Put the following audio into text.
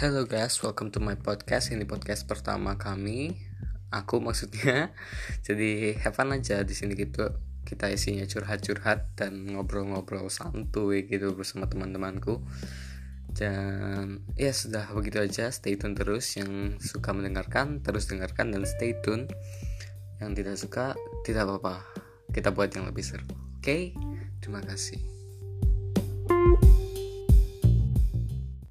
Hello guys, welcome to my podcast. Ini podcast pertama kami. Aku maksudnya. Jadi have fun aja di sini gitu. Kita isinya curhat-curhat dan ngobrol-ngobrol santuy gitu bersama teman-temanku. Dan ya sudah begitu aja. Stay tune terus yang suka mendengarkan terus dengarkan dan stay tune. Yang tidak suka tidak apa-apa. Kita buat yang lebih seru. Oke? Okay? Terima kasih.